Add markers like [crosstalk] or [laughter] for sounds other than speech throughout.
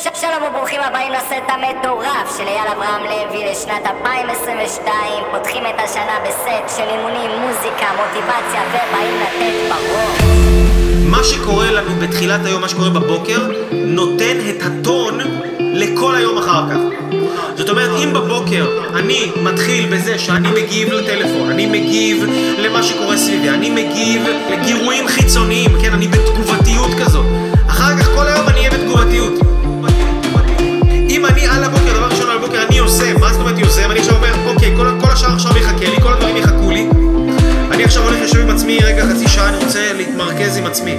שלום וברוכים הבאים לסט המטורף של אייל אברהם לוי לשנת 2022 פותחים את השנה בסט של אימונים, מוזיקה, מוטיבציה ובאים לתת בראש מה שקורה לנו בתחילת היום, מה שקורה בבוקר, נותן את הטון לכל היום אחר כך. זאת אומרת, אם בבוקר אני מתחיל בזה שאני מגיב לטלפון, אני מגיב למה שקורה סביבי, אני מגיב לגירויים חיצוניים, כן, אני בתגובתיות כזאת. השאר עכשיו יחכה לי, כל הדברים יחכו לי. אני עכשיו הולך לשבת עם עצמי רגע חצי שעה, אני רוצה להתמרכז עם עצמי.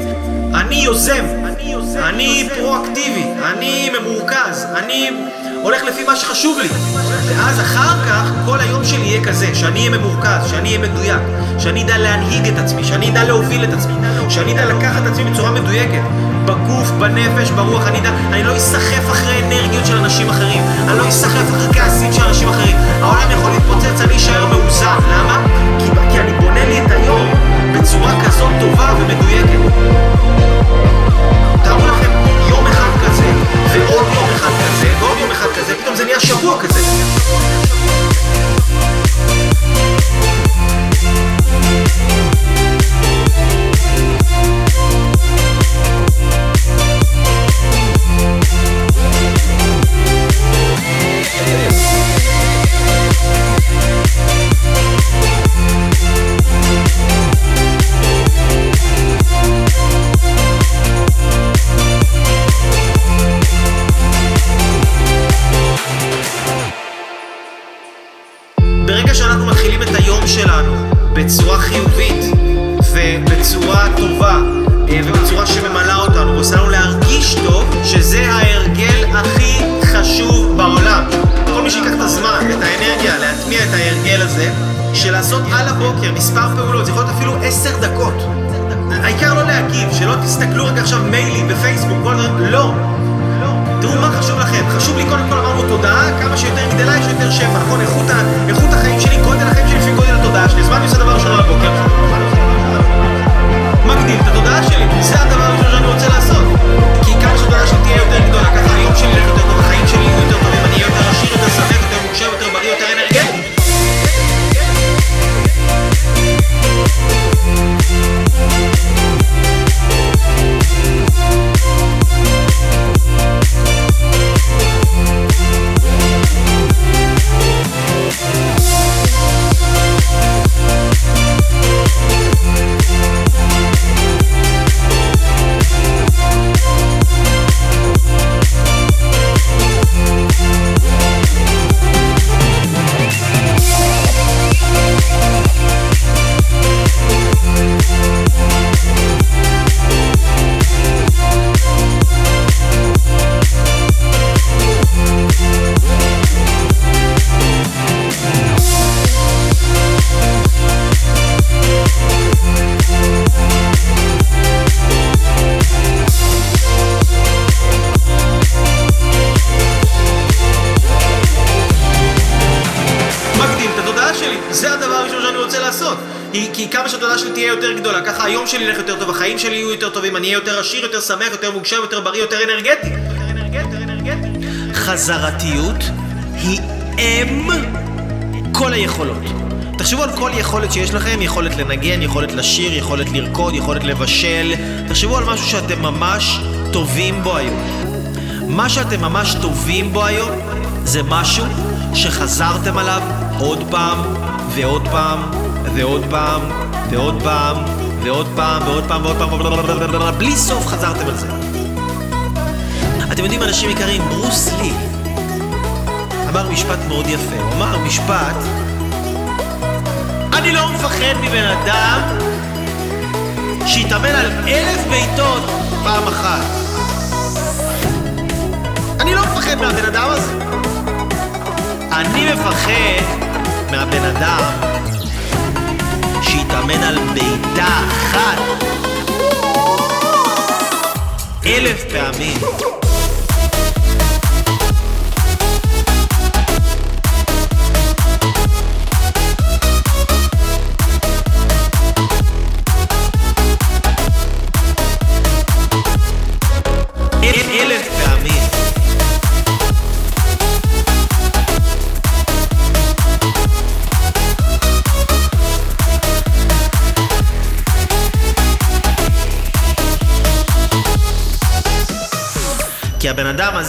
אני יוזם, אני פרואקטיבי, אני ממורכז, אני הולך לפי מה שחשוב לי. ואז אחר כך כל היום שלי יהיה כזה, שאני אהיה ממורכז, שאני אהיה מדויק, שאני אדע להנהיג את עצמי, שאני אדע להוביל את עצמי, שאני אדע לקחת את עצמי בצורה מדויקת. בגוף, בנפש, ברוח, אני אדע, אני לא אסחף אחרי אנרגיות של אנשים אחרים, אני לא אסחף אחרי כעסים של אנשים אחרים. העולם יכול להתפוצץ, אני אשאר מאוזן. למה? כי, כי אני בונה לי את היום בצורה כזאת טובה ומדויקת. תארו לכם יום אחד כזה, ועוד יום אחד כזה, ועוד יום אחד כזה, פתאום זה נהיה שבוע כזה. טובה אה, ובצורה שממלאה אותנו ועושה לנו להרגיש טוב, שזה ההרגל הכי חשוב בעולם. כל מי שיקח את הזמן ואת האנרגיה להטמיע את ההרגל הזה, של לעשות על הבוקר מספר פעולות, זה יכול להיות אפילו עשר דקות. העיקר לא להגיב, שלא תסתכלו רק עכשיו מיילים בפייסבוק, כל הדברים, לא. תראו מה חשוב לכם, חשוב לי קודם כל אמרנו תודעה, כמה שיותר גדלה יש יותר שפע, נכון? איכות, איכות החיים שלי, גודל החיים שלי לפי גודל התודעה שלי, אז מה אני עושה דבר ראשון על הבוקר? מגדיל את התודעה שלי, זה הדבר הראשון שאני רוצה לעשות. כי כמה שהתודעה שלי תהיה יותר גדולה, ככה היום שלי ילך יותר טוב, החיים שלי יהיו יותר טובים, אני אהיה יותר עשיר, יותר שמח, יותר מוקשר, יותר בריא, יותר עשיר, יותר שמח, יותר מוגשר, יותר בריא, יותר אנרגטי חזרתיות היא אם כל היכולות. תחשבו על כל יכולת שיש לכם, יכולת לנגן, יכולת לשיר, יכולת לרקוד, יכולת לבשל. תחשבו על משהו שאתם ממש טובים בו היום. מה שאתם ממש טובים בו היום זה משהו שחזרתם עליו עוד פעם ועוד פעם ועוד פעם ועוד פעם ועוד פעם ועוד פעם ועוד פעם בלי סוף חזרתם על זה. אתם יודעים, אנשים יקרים, ברוס לי אמר משפט מאוד יפה. הוא אמר משפט, אני לא מפחד מבן אדם שיתאמן על אלף בעיטות פעם אחת. אני לא מפחד מהבן אדם הזה. אני מפחד מהבן אדם שיתאמן על בעיטה אחת אלף פעמים.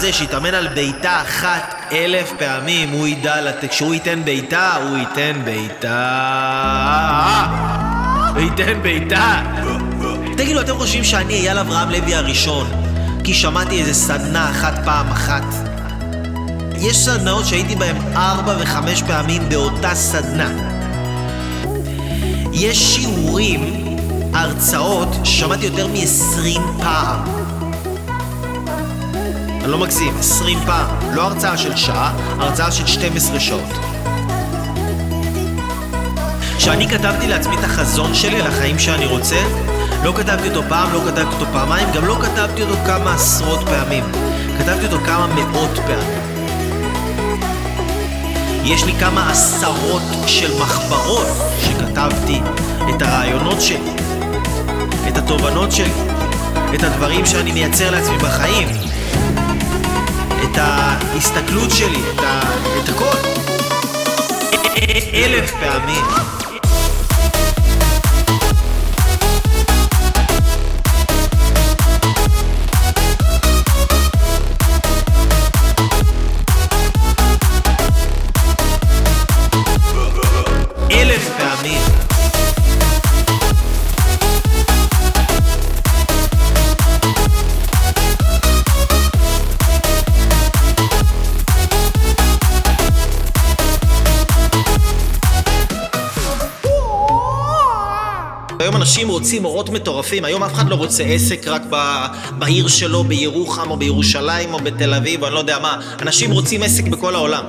הזה שהתאמן על בעיטה אחת אלף פעמים, הוא ידע לתת, כשהוא ייתן בעיטה, הוא ייתן בעיטה. הוא ייתן בעיטה. תגידו, אתם חושבים שאני אייל אברהם לוי הראשון, כי שמעתי איזה סדנה אחת פעם אחת? יש סדנאות שהייתי בהן ארבע וחמש פעמים באותה סדנה. יש שיעורים, הרצאות, ששמעתי יותר מ-20 פעם. אני לא מגזים, 20 פעם. לא הרצאה של שעה, הרצאה של 12 שעות. כשאני כתבתי לעצמי את החזון שלי לחיים שאני רוצה, לא כתבתי אותו פעם, לא כתבתי אותו פעמיים, גם לא כתבתי אותו כמה עשרות פעמים. כתבתי אותו כמה מאות פעמים. יש לי כמה עשרות של מחברות שכתבתי את הרעיונות שלי, את התובנות שלי, את הדברים שאני מייצר לעצמי בחיים, את ההסתכלות שלי, את, ה... את הכל. אלף פעמים. אנשים רוצים אורות מטורפים, היום אף אחד לא רוצה עסק רק בעיר שלו, בירוחם או בירושלים או בתל אביב אני לא יודע מה. אנשים רוצים עסק בכל העולם.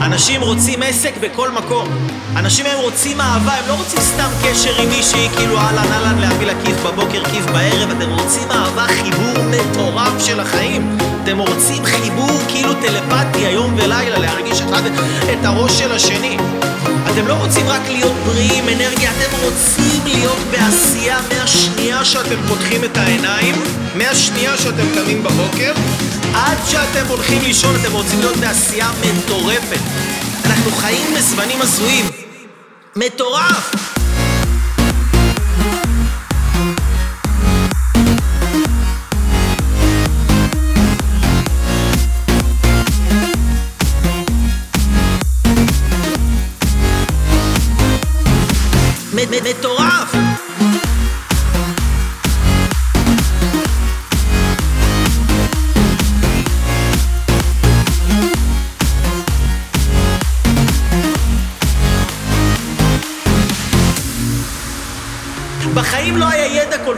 אנשים רוצים עסק בכל מקום. אנשים היום רוצים אהבה, הם לא רוצים סתם קשר עם מישהי, כאילו אהלן אהלן להביא לה כיף בבוקר, כיף בערב, אתם רוצים אהבה, חיבור מטורף של החיים. אתם רוצים חיבור כאילו טלפתי היום ולילה, להרגיש אחד את הראש של השני. אתם לא רוצים רק להיות בריאים, אנרגיה, אתם רוצים להיות בעשייה מהשנייה שאתם פותחים את העיניים, מהשנייה שאתם קמים בבוקר, עד שאתם הולכים לישון, אתם רוצים להיות בעשייה מטורפת. אנחנו חיים בזמנים הזויים. מטורף!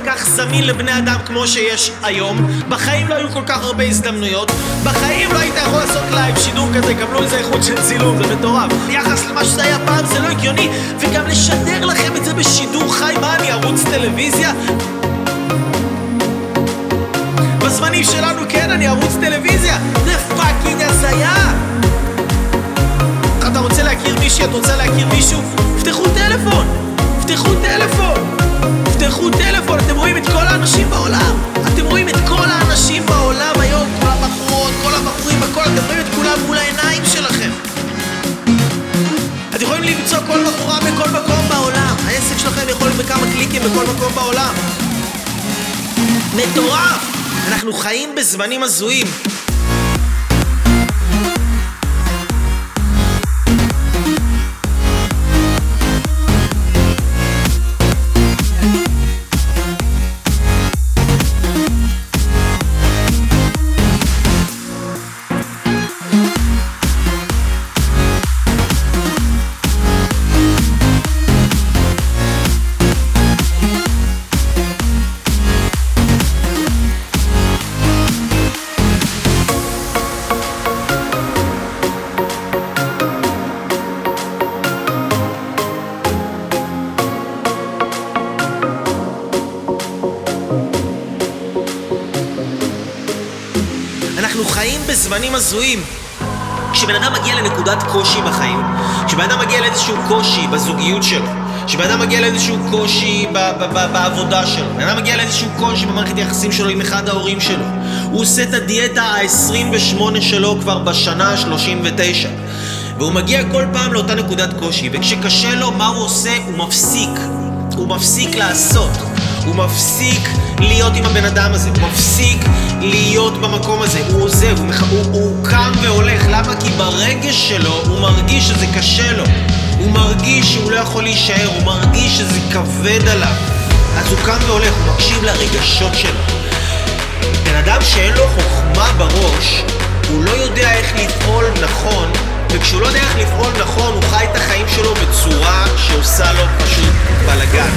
כך זמין לבני אדם כמו שיש היום, בחיים לא היו כל כך הרבה הזדמנויות, בחיים לא היית יכול לעשות לייב שידור כזה, קבלו איזה איכות של צילום, זה מטורף. ביחס למה שזה היה פעם זה לא הגיוני, וגם לשדר לכם את זה בשידור חי, מה אני ערוץ טלוויזיה? בזמנים שלנו כן, אני ערוץ טלוויזיה, זה פאקינג הזיה! בזמנים הזויים! חיים בזמנים הזויים. כשבן אדם מגיע לנקודת קושי בחיים, כשבן אדם מגיע לאיזשהו קושי בזוגיות שלו, כשבן אדם מגיע לאיזשהו קושי ב- ב- ב- בעבודה שלו, בן אדם מגיע לאיזשהו קושי במערכת יחסים שלו עם אחד ההורים שלו, הוא עושה את הדיאטה ה-28 שלו כבר בשנה ה-39 והוא מגיע כל פעם לאותה נקודת קושי, וכשקשה לו, מה הוא עושה? הוא מפסיק. הוא מפסיק לעשות. הוא מפסיק להיות עם הבן אדם הזה, הוא מפסיק להיות במקום הזה, הוא עוזב, הוא, מח... הוא, הוא קם והולך, למה? כי ברגש שלו הוא מרגיש שזה קשה לו, הוא מרגיש שהוא לא יכול להישאר, הוא מרגיש שזה כבד עליו, אז הוא קם והולך, הוא מקשיב לרגשות שלו. בן אדם שאין לו חוכמה בראש, הוא לא יודע איך לפעול נכון, וכשהוא לא יודע איך לפעול נכון, הוא חי את החיים שלו בצורה שעושה לו פשוט בלאגן.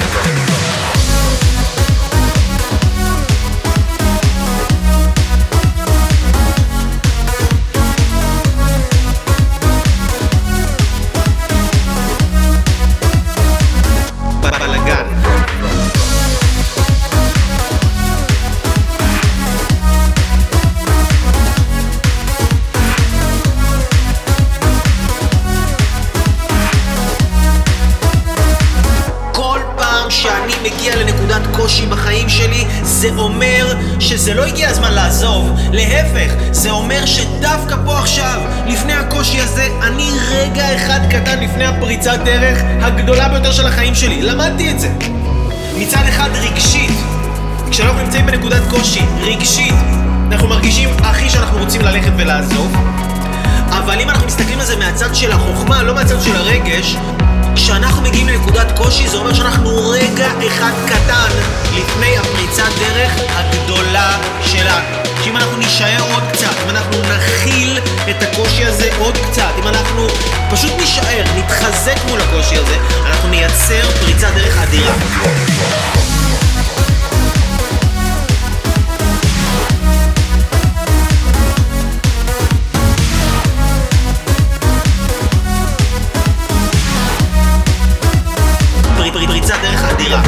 הזה, אני רגע אחד קטן לפני הפריצת דרך הגדולה ביותר של החיים שלי. למדתי את זה. מצד אחד רגשית, כשאנחנו נמצאים בנקודת קושי, רגשית, אנחנו מרגישים הכי שאנחנו רוצים ללכת ולעזוב. אבל אם אנחנו מסתכלים על זה מהצד של החוכמה, לא מהצד של הרגש, כשאנחנו מגיעים לנקודת קושי זה אומר שאנחנו רגע אחד קטן לפני הפריצת דרך הגדולה שלנו. שאם אנחנו נישאר עוד קצת, אם אנחנו נכיל את הקושי הזה עוד קצת, אם אנחנו פשוט נישאר, נתחזק מול הקושי הזה, אנחנו נייצר פריצת דרך אדירה. פרי- פרי- פריצת דרך אדירה.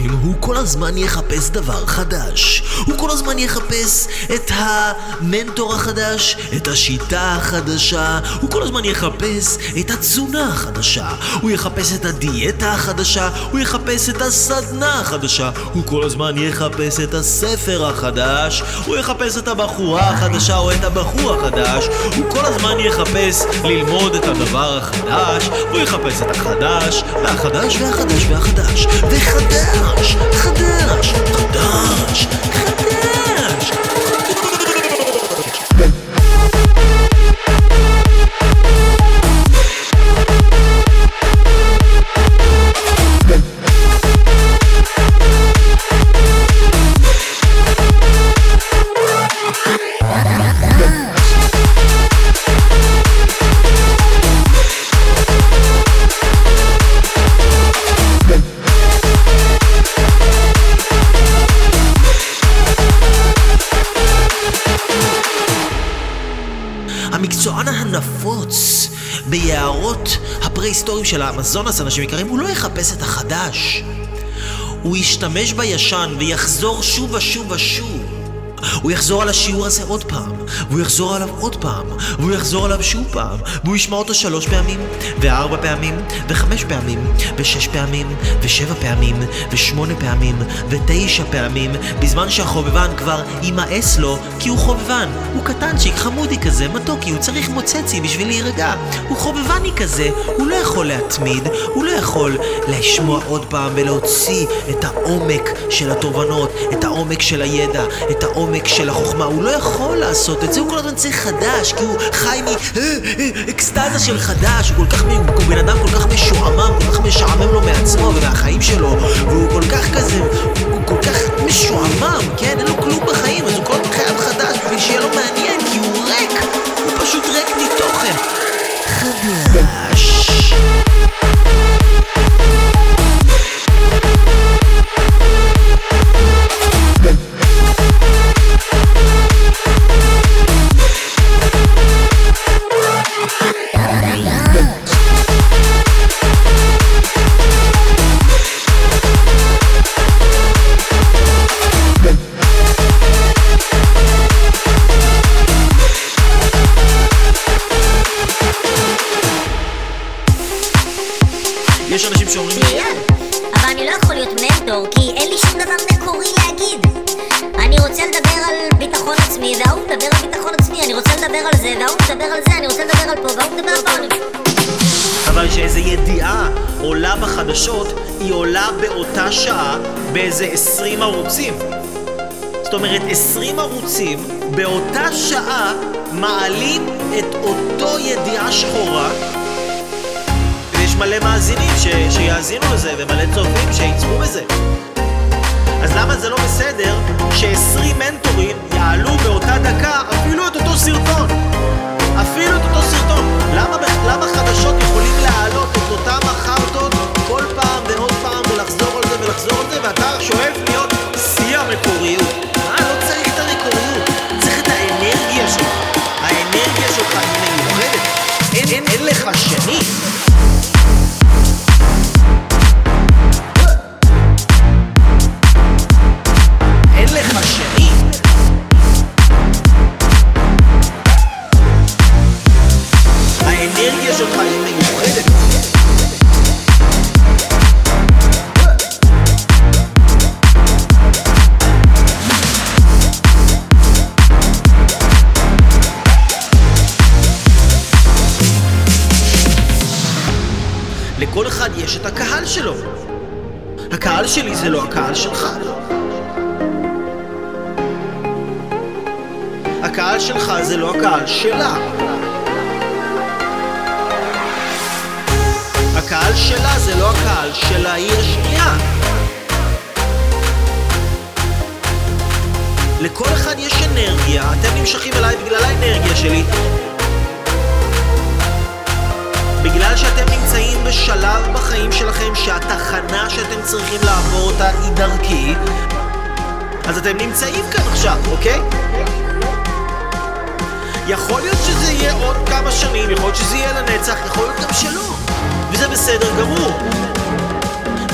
אנשים יקרים, הוא כל הזמן יחפש דבר חדש. הוא כל הזמן יחפש את המנטור החדש, את השיטה החדשה, הוא כל הזמן יחפש את התזונה החדשה, הוא יחפש את הדיאטה החדשה, הוא יחפש את הסדנה החדשה, הוא כל הזמן יחפש את הספר החדש, הוא יחפש את הבחורה החדשה או את הבחור החדש, הוא כל הזמן יחפש ללמוד את הדבר החדש, הוא יחפש את החדש, והחדש והחדש והחדש, וחדש, חדש, חדש, חדש. של האמזונס, אנשים יקרים, הוא לא יחפש את החדש. הוא ישתמש בישן ויחזור שוב ושוב ושוב. הוא יחזור על השיעור הזה עוד והוא יחזור עליו עוד פעם, והוא יחזור עליו שוב פעם, והוא ישמע אותו שלוש פעמים, וארבע פעמים, וחמש פעמים, ושש פעמים, ושבע פעמים, ושמונה פעמים, ותשע פעמים, בזמן שהחובבן כבר יימאס לו, כי הוא חובבן. הוא קטנצ'יק, חמודי כזה, מתוקי, הוא צריך מוצצי בשביל להירגע. הוא חובבני כזה, הוא לא יכול להתמיד, הוא לא יכול לשמוע עוד פעם ולהוציא את העומק של התובנות, את העומק של הידע, את העומק של החוכמה. הוא לא יכול לעשות את הוא כל הזמן צריך חדש, כי הוא חי מאקסטזה של חדש, הוא כל כך, מ- הוא בן אדם כל כך משועמם, כל כך משעמם לו מעצמו ומהחיים שלו, והוא כל כך כזה, הוא כל כך משועמם, כן? אין לו כלום בחיים, אז הוא כל הזמן חייב חדש בשביל שיהיה לו מעניין, כי הוא ריק, הוא פשוט ריק מתוכן. חדש. באיזה 20 ערוצים. זאת אומרת, 20 ערוצים באותה שעה מעלים את אותו ידיעה שחורה ויש מלא מאזינים ש... שיאזינו לזה ומלא צופים שיצפו בזה. אז למה זה לא בסדר ש-20 מנטורים יעלו באותה דקה אפילו את אותו סרטון? אפילו את אותו סרטון. למה, למה הקהל שלה. הקהל שלה זה לא הקהל של העיר השנייה. לכל אחד יש אנרגיה, אתם נמשכים אליי בגלל האנרגיה שלי. בגלל שאתם נמצאים בשלב בחיים שלכם שהתחנה שאתם צריכים לעבור אותה היא דרכי, אז אתם נמצאים כאן עכשיו, אוקיי? יכול להיות שזה יהיה עוד כמה שנים, יכול להיות שזה יהיה לנצח, יכול להיות גם שלא. וזה בסדר גמור.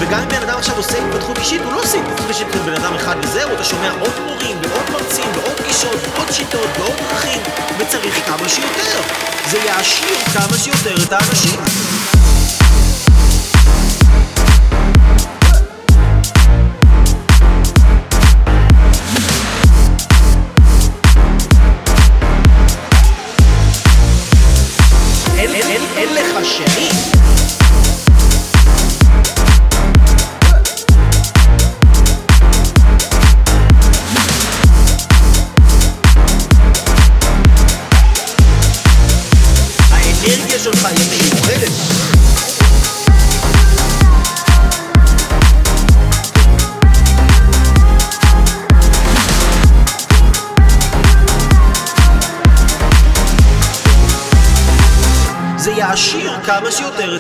וגם אם בן אדם עכשיו עושה התפתחות אישית, הוא לא עושה התפתחות אישית כבן אדם אחד וזהו, אתה שומע עוד מורים, ועוד מרצים, ועוד גישות, ועוד שיטות, ועוד דרכים, וצריך כמה שיותר. זה יעשיר כמה שיותר את האנשים.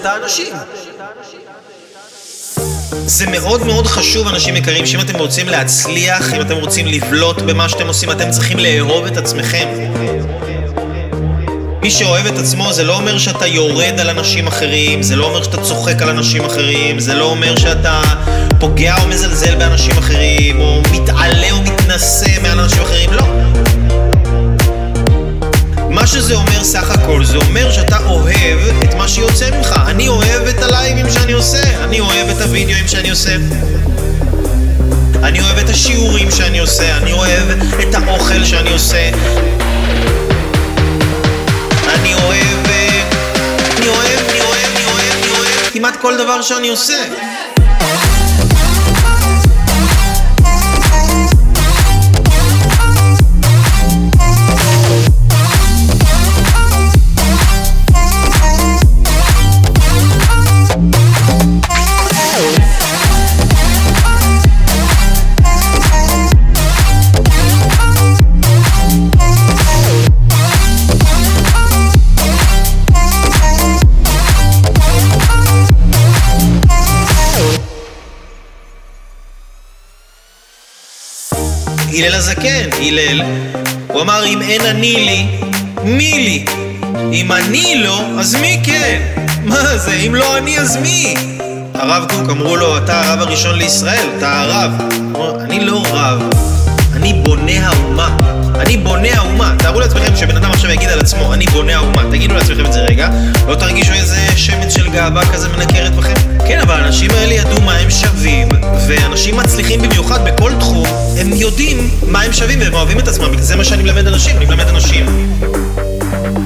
האנשים. זה מאוד מאוד חשוב, אנשים יקרים, שאם אתם רוצים להצליח, אם אתם רוצים לבלוט במה שאתם עושים, אתם צריכים לאהוב את עצמכם. מי שאוהב את עצמו זה לא אומר שאתה יורד על אנשים אחרים, זה לא אומר שאתה צוחק על אנשים אחרים, זה לא אומר שאתה פוגע או מזלזל באנשים אחרים, או מתעלה או מתנשא מעל אנשים אחרים, לא. מה שזה אומר סך הכל, זה אומר שאתה אוהב את מה שיוצא ממך. אני אוהב את הלייבים שאני עושה, אני אוהב את הוידאוים שאני עושה. אני אוהב את השיעורים שאני עושה, אני אוהב את האוכל שאני עושה. אני אוהב... אה, אני אוהב, אני אוהב, אני אוהב, אני אוהב כמעט כל דבר שאני עושה. הלל הזקן, הלל, הוא אמר אם אין אני לי, מי לי? אם אני לא, אז מי כן? [laughs] מה זה, אם לא אני אז מי? הרב קוק אמרו לו, אתה הרב הראשון לישראל, אתה הרב. הוא אמר, אני לא רב, אני בונה האומה. אני בונה האומה. תארו לעצמכם שבן אדם עכשיו יגיד על עצמו, אני בונה האומה. תגידו לעצמכם את זה רגע, לא תרגישו איזה שמץ של גאווה כזה מנקרת בכם? כן, אבל האנשים האלה ידעו מה הם שווים, ואנשים מצליחים במיוחד בכל תחום, הם יודעים מה הם שווים והם אוהבים את עצמם. זה מה שאני מלמד אנשים, אני מלמד אנשים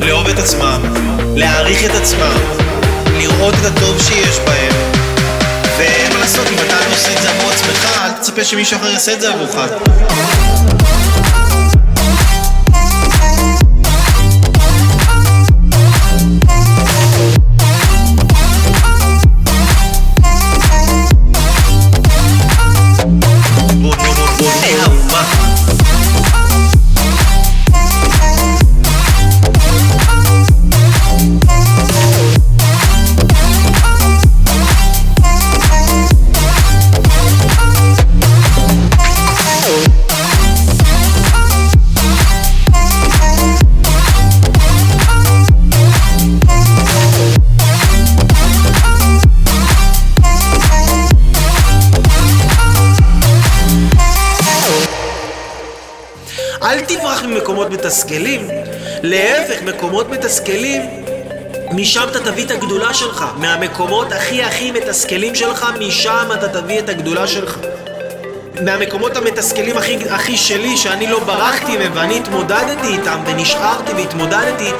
לאהוב את עצמם, להעריך את עצמם, לראות את הטוב שיש בהם. ומה לעשות, אם אתה לא עושה את זה עבור עצמך, אל תצפה שמישהו אחר יעשה את זה עבורך. מתסכלים. להפך, מקומות מתסכלים, משם אתה תביא את הגדולה שלך. מהמקומות הכי הכי מתסכלים שלך, משם אתה תביא את הגדולה שלך. מהמקומות המתסכלים הכי, הכי שלי, שאני לא ברחתי מהם ואני התמודדתי איתם ונשארתי והתמודדתי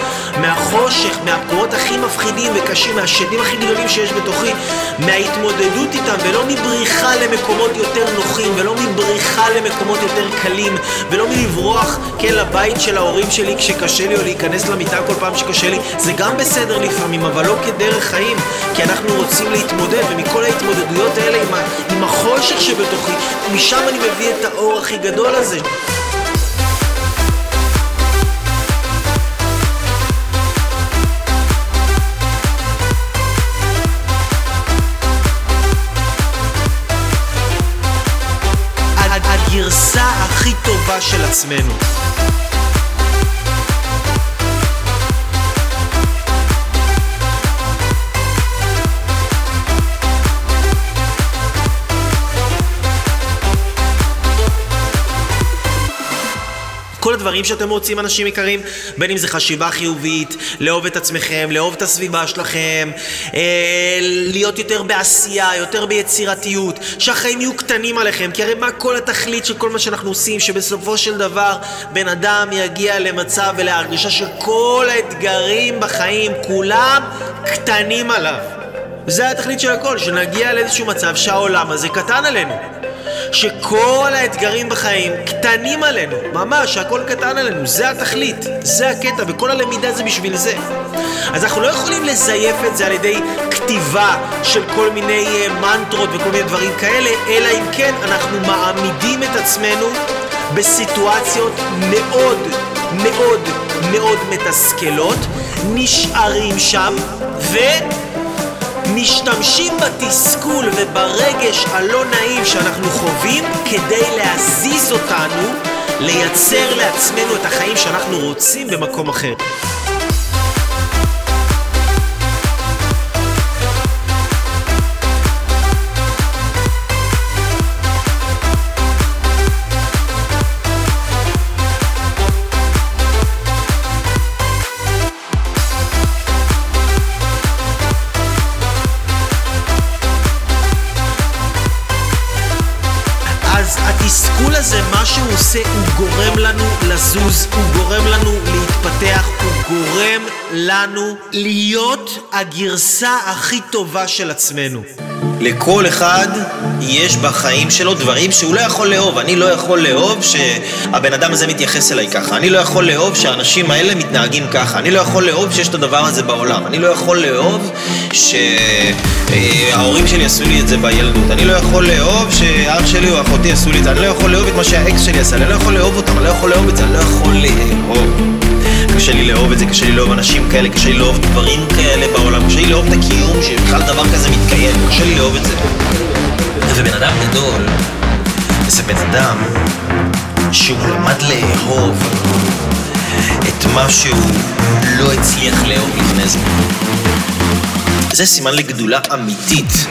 מהחושך, מהמקומות הכי מפחידים וקשים, מהשדים הכי גדולים שיש בתוכי, מההתמודדות איתם ולא מבריחה למקומות יותר נוחים ולא מבריחה למקומות יותר קלים ולא מלברוח, כן, לבית של ההורים שלי כשקשה לי או להיכנס למיטה כל פעם שקשה לי, זה גם בסדר לפעמים, אבל לא כדרך חיים, כי אנחנו רוצים להתמודד ומכל ההתמודדויות האלה עם, עם החושך שבתוכי, משם אני מביא את האור הכי גדול הזה. הג- הגרסה הכי טובה של עצמנו. כל הדברים שאתם רוצים, אנשים יקרים, בין אם זה חשיבה חיובית, לאהוב את עצמכם, לאהוב את הסביבה שלכם, אה, להיות יותר בעשייה, יותר ביצירתיות, שהחיים יהיו קטנים עליכם, כי הרי מה כל התכלית של כל מה שאנחנו עושים, שבסופו של דבר בן אדם יגיע למצב ולהרגישה שכל האתגרים בחיים, כולם קטנים עליו. זה התכלית של הכל, שנגיע לאיזשהו מצב שהעולם הזה קטן עלינו. שכל האתגרים בחיים קטנים עלינו, ממש, שהכל קטן עלינו, זה התכלית, זה הקטע, וכל הלמידה זה בשביל זה. אז אנחנו לא יכולים לזייף את זה על ידי כתיבה של כל מיני uh, מנטרות וכל מיני דברים כאלה, אלא אם כן אנחנו מעמידים את עצמנו בסיטואציות מאוד מאוד מאוד מתסכלות, נשארים שם, ו... משתמשים בתסכול וברגש הלא נעים שאנחנו חווים כדי להזיז אותנו, לייצר לעצמנו את החיים שאנחנו רוצים במקום אחר. עושה, הוא גורם לנו לזוז, הוא גורם לנו להתפתח, הוא גורם לנו להיות הגרסה הכי טובה של עצמנו. לכל אחד יש בחיים שלו דברים שהוא לא יכול לאהוב. אני לא יכול לאהוב שהבן אדם הזה מתייחס אליי ככה. אני לא יכול לאהוב שהאנשים האלה מתנהגים ככה. אני לא יכול לאהוב שיש את הדבר הזה בעולם. אני לא יכול לאהוב שההורים שלי עשו לי את זה בילדות. אני לא יכול לאהוב שאח שלי או אחותי עשו לי את זה. אני לא יכול לאהוב את מה שהאקס שלי עשה. אני לא יכול לאהוב אותם. אני לא יכול לאהוב את זה. אני לא יכול לאהוב. קשה לי לאהוב את זה, קשה לי לאהוב אנשים כאלה, קשה לי לאהוב דברים כאלה בעולם, קשה לי לאהוב את הקיום שבכלל דבר כזה מתקיים, קשה לי לאהוב את זה. ובן אדם גדול, זה בן אדם שהוא למד לאהוב את מה שהוא לא הצליח לאהוב לפני זה. זה סימן לגדולה אמיתית.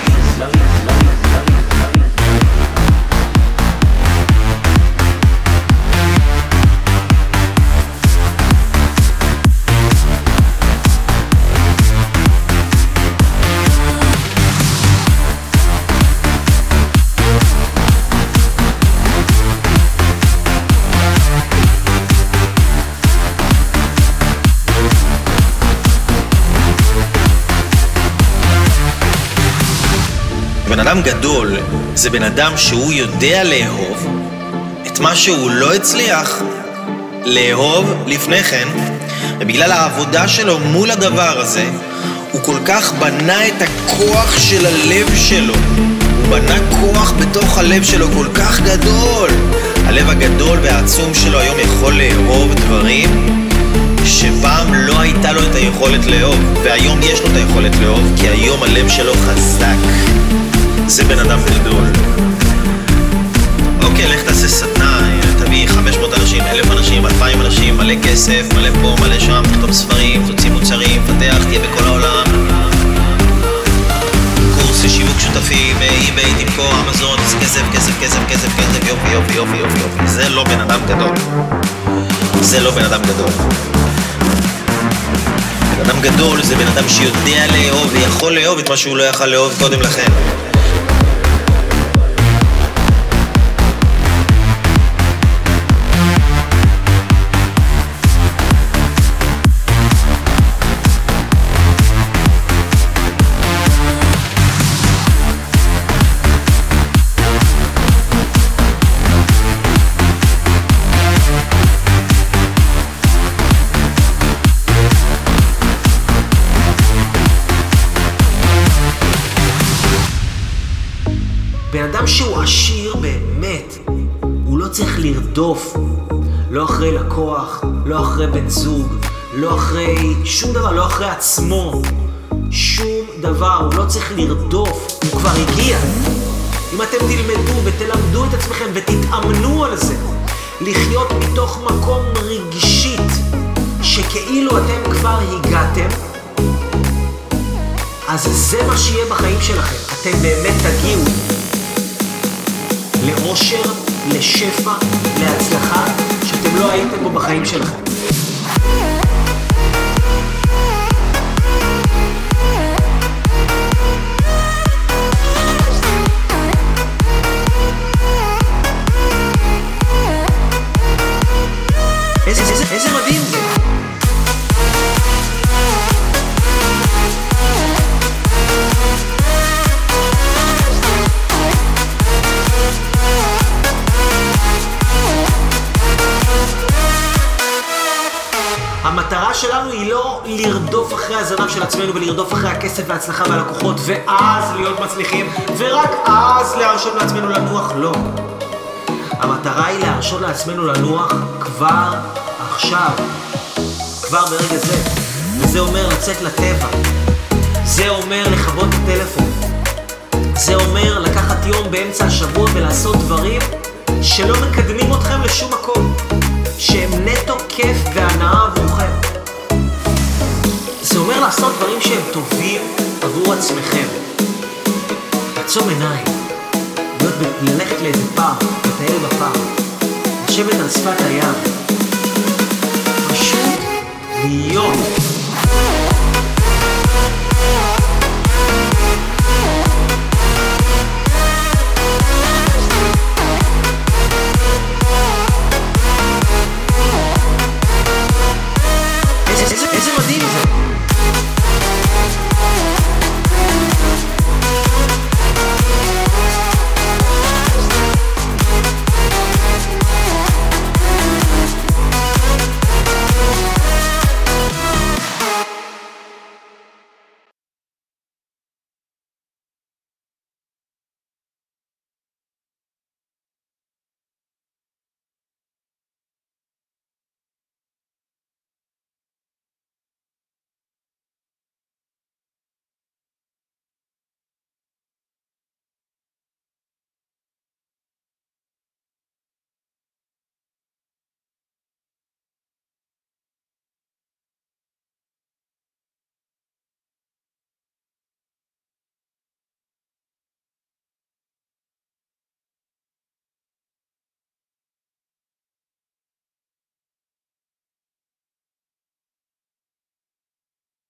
אדם גדול זה בן אדם שהוא יודע לאהוב את מה שהוא לא הצליח לאהוב לפני כן, ובגלל העבודה שלו מול הדבר הזה, הוא כל כך בנה את הכוח של הלב שלו. הוא בנה כוח בתוך הלב שלו כל כך גדול. הלב הגדול והעצום שלו היום יכול לאהוב דברים שפעם לא הייתה לו את היכולת לאהוב, והיום יש לו את היכולת לאהוב, כי היום הלב שלו חזק. זה בן אדם גדול. אוקיי, לך תעשה סדנה, תביא 500 אנשים, 1,000 אנשים, 2,000 אנשים, מלא כסף, מלא פה, מלא שם, תכתוב ספרים, תוציא מוצרים, פתח, תהיה בכל העולם. קורס לשיווק שותפים, אי-ביי, תמכור, אמזון, כסף, כסף, כסף, כסף, כסף, יופי, יופי, יופי, יופי, יופי. זה לא בן אדם גדול. זה לא בן אדם גדול. בן אדם גדול זה בן אדם שיודע לאהוב ויכול לאהוב את מה שהוא לא יכל לאהוב קודם לכן. לרדוף. לא אחרי לקוח, לא אחרי בן זוג, לא אחרי שום דבר, לא אחרי עצמו. שום דבר, הוא לא צריך לרדוף, הוא כבר הגיע. אם אתם תלמדו ותלמדו את עצמכם ותתאמנו על זה, לחיות מתוך מקום רגשית, שכאילו אתם כבר הגעתם, אז זה מה שיהיה בחיים שלכם. אתם באמת תגיעו לאושר, לשפע, להצלחה, שאתם לא הייתם בו בחיים שלכם. שלנו היא לא לרדוף אחרי הזנב של עצמנו ולרדוף אחרי הכסף וההצלחה והלקוחות ואז להיות מצליחים ורק אז להרשות לעצמנו לנוח, לא. המטרה היא להרשות לעצמנו לנוח כבר עכשיו, כבר ברגע זה. וזה אומר לצאת לטבע. זה אומר לכבות את הטלפון. זה אומר לקחת יום באמצע השבוע ולעשות דברים שלא מקדמים אתכם לשום מקום. שהם נטו כיף והנאה עבורכם. זה אומר לעשות דברים שהם טובים עבור עצמכם. לעצום עיניים, להיות ב- ללכת לאיזה פארק, לטייל בפארק, לשבת על שפת הים, פשוט להיות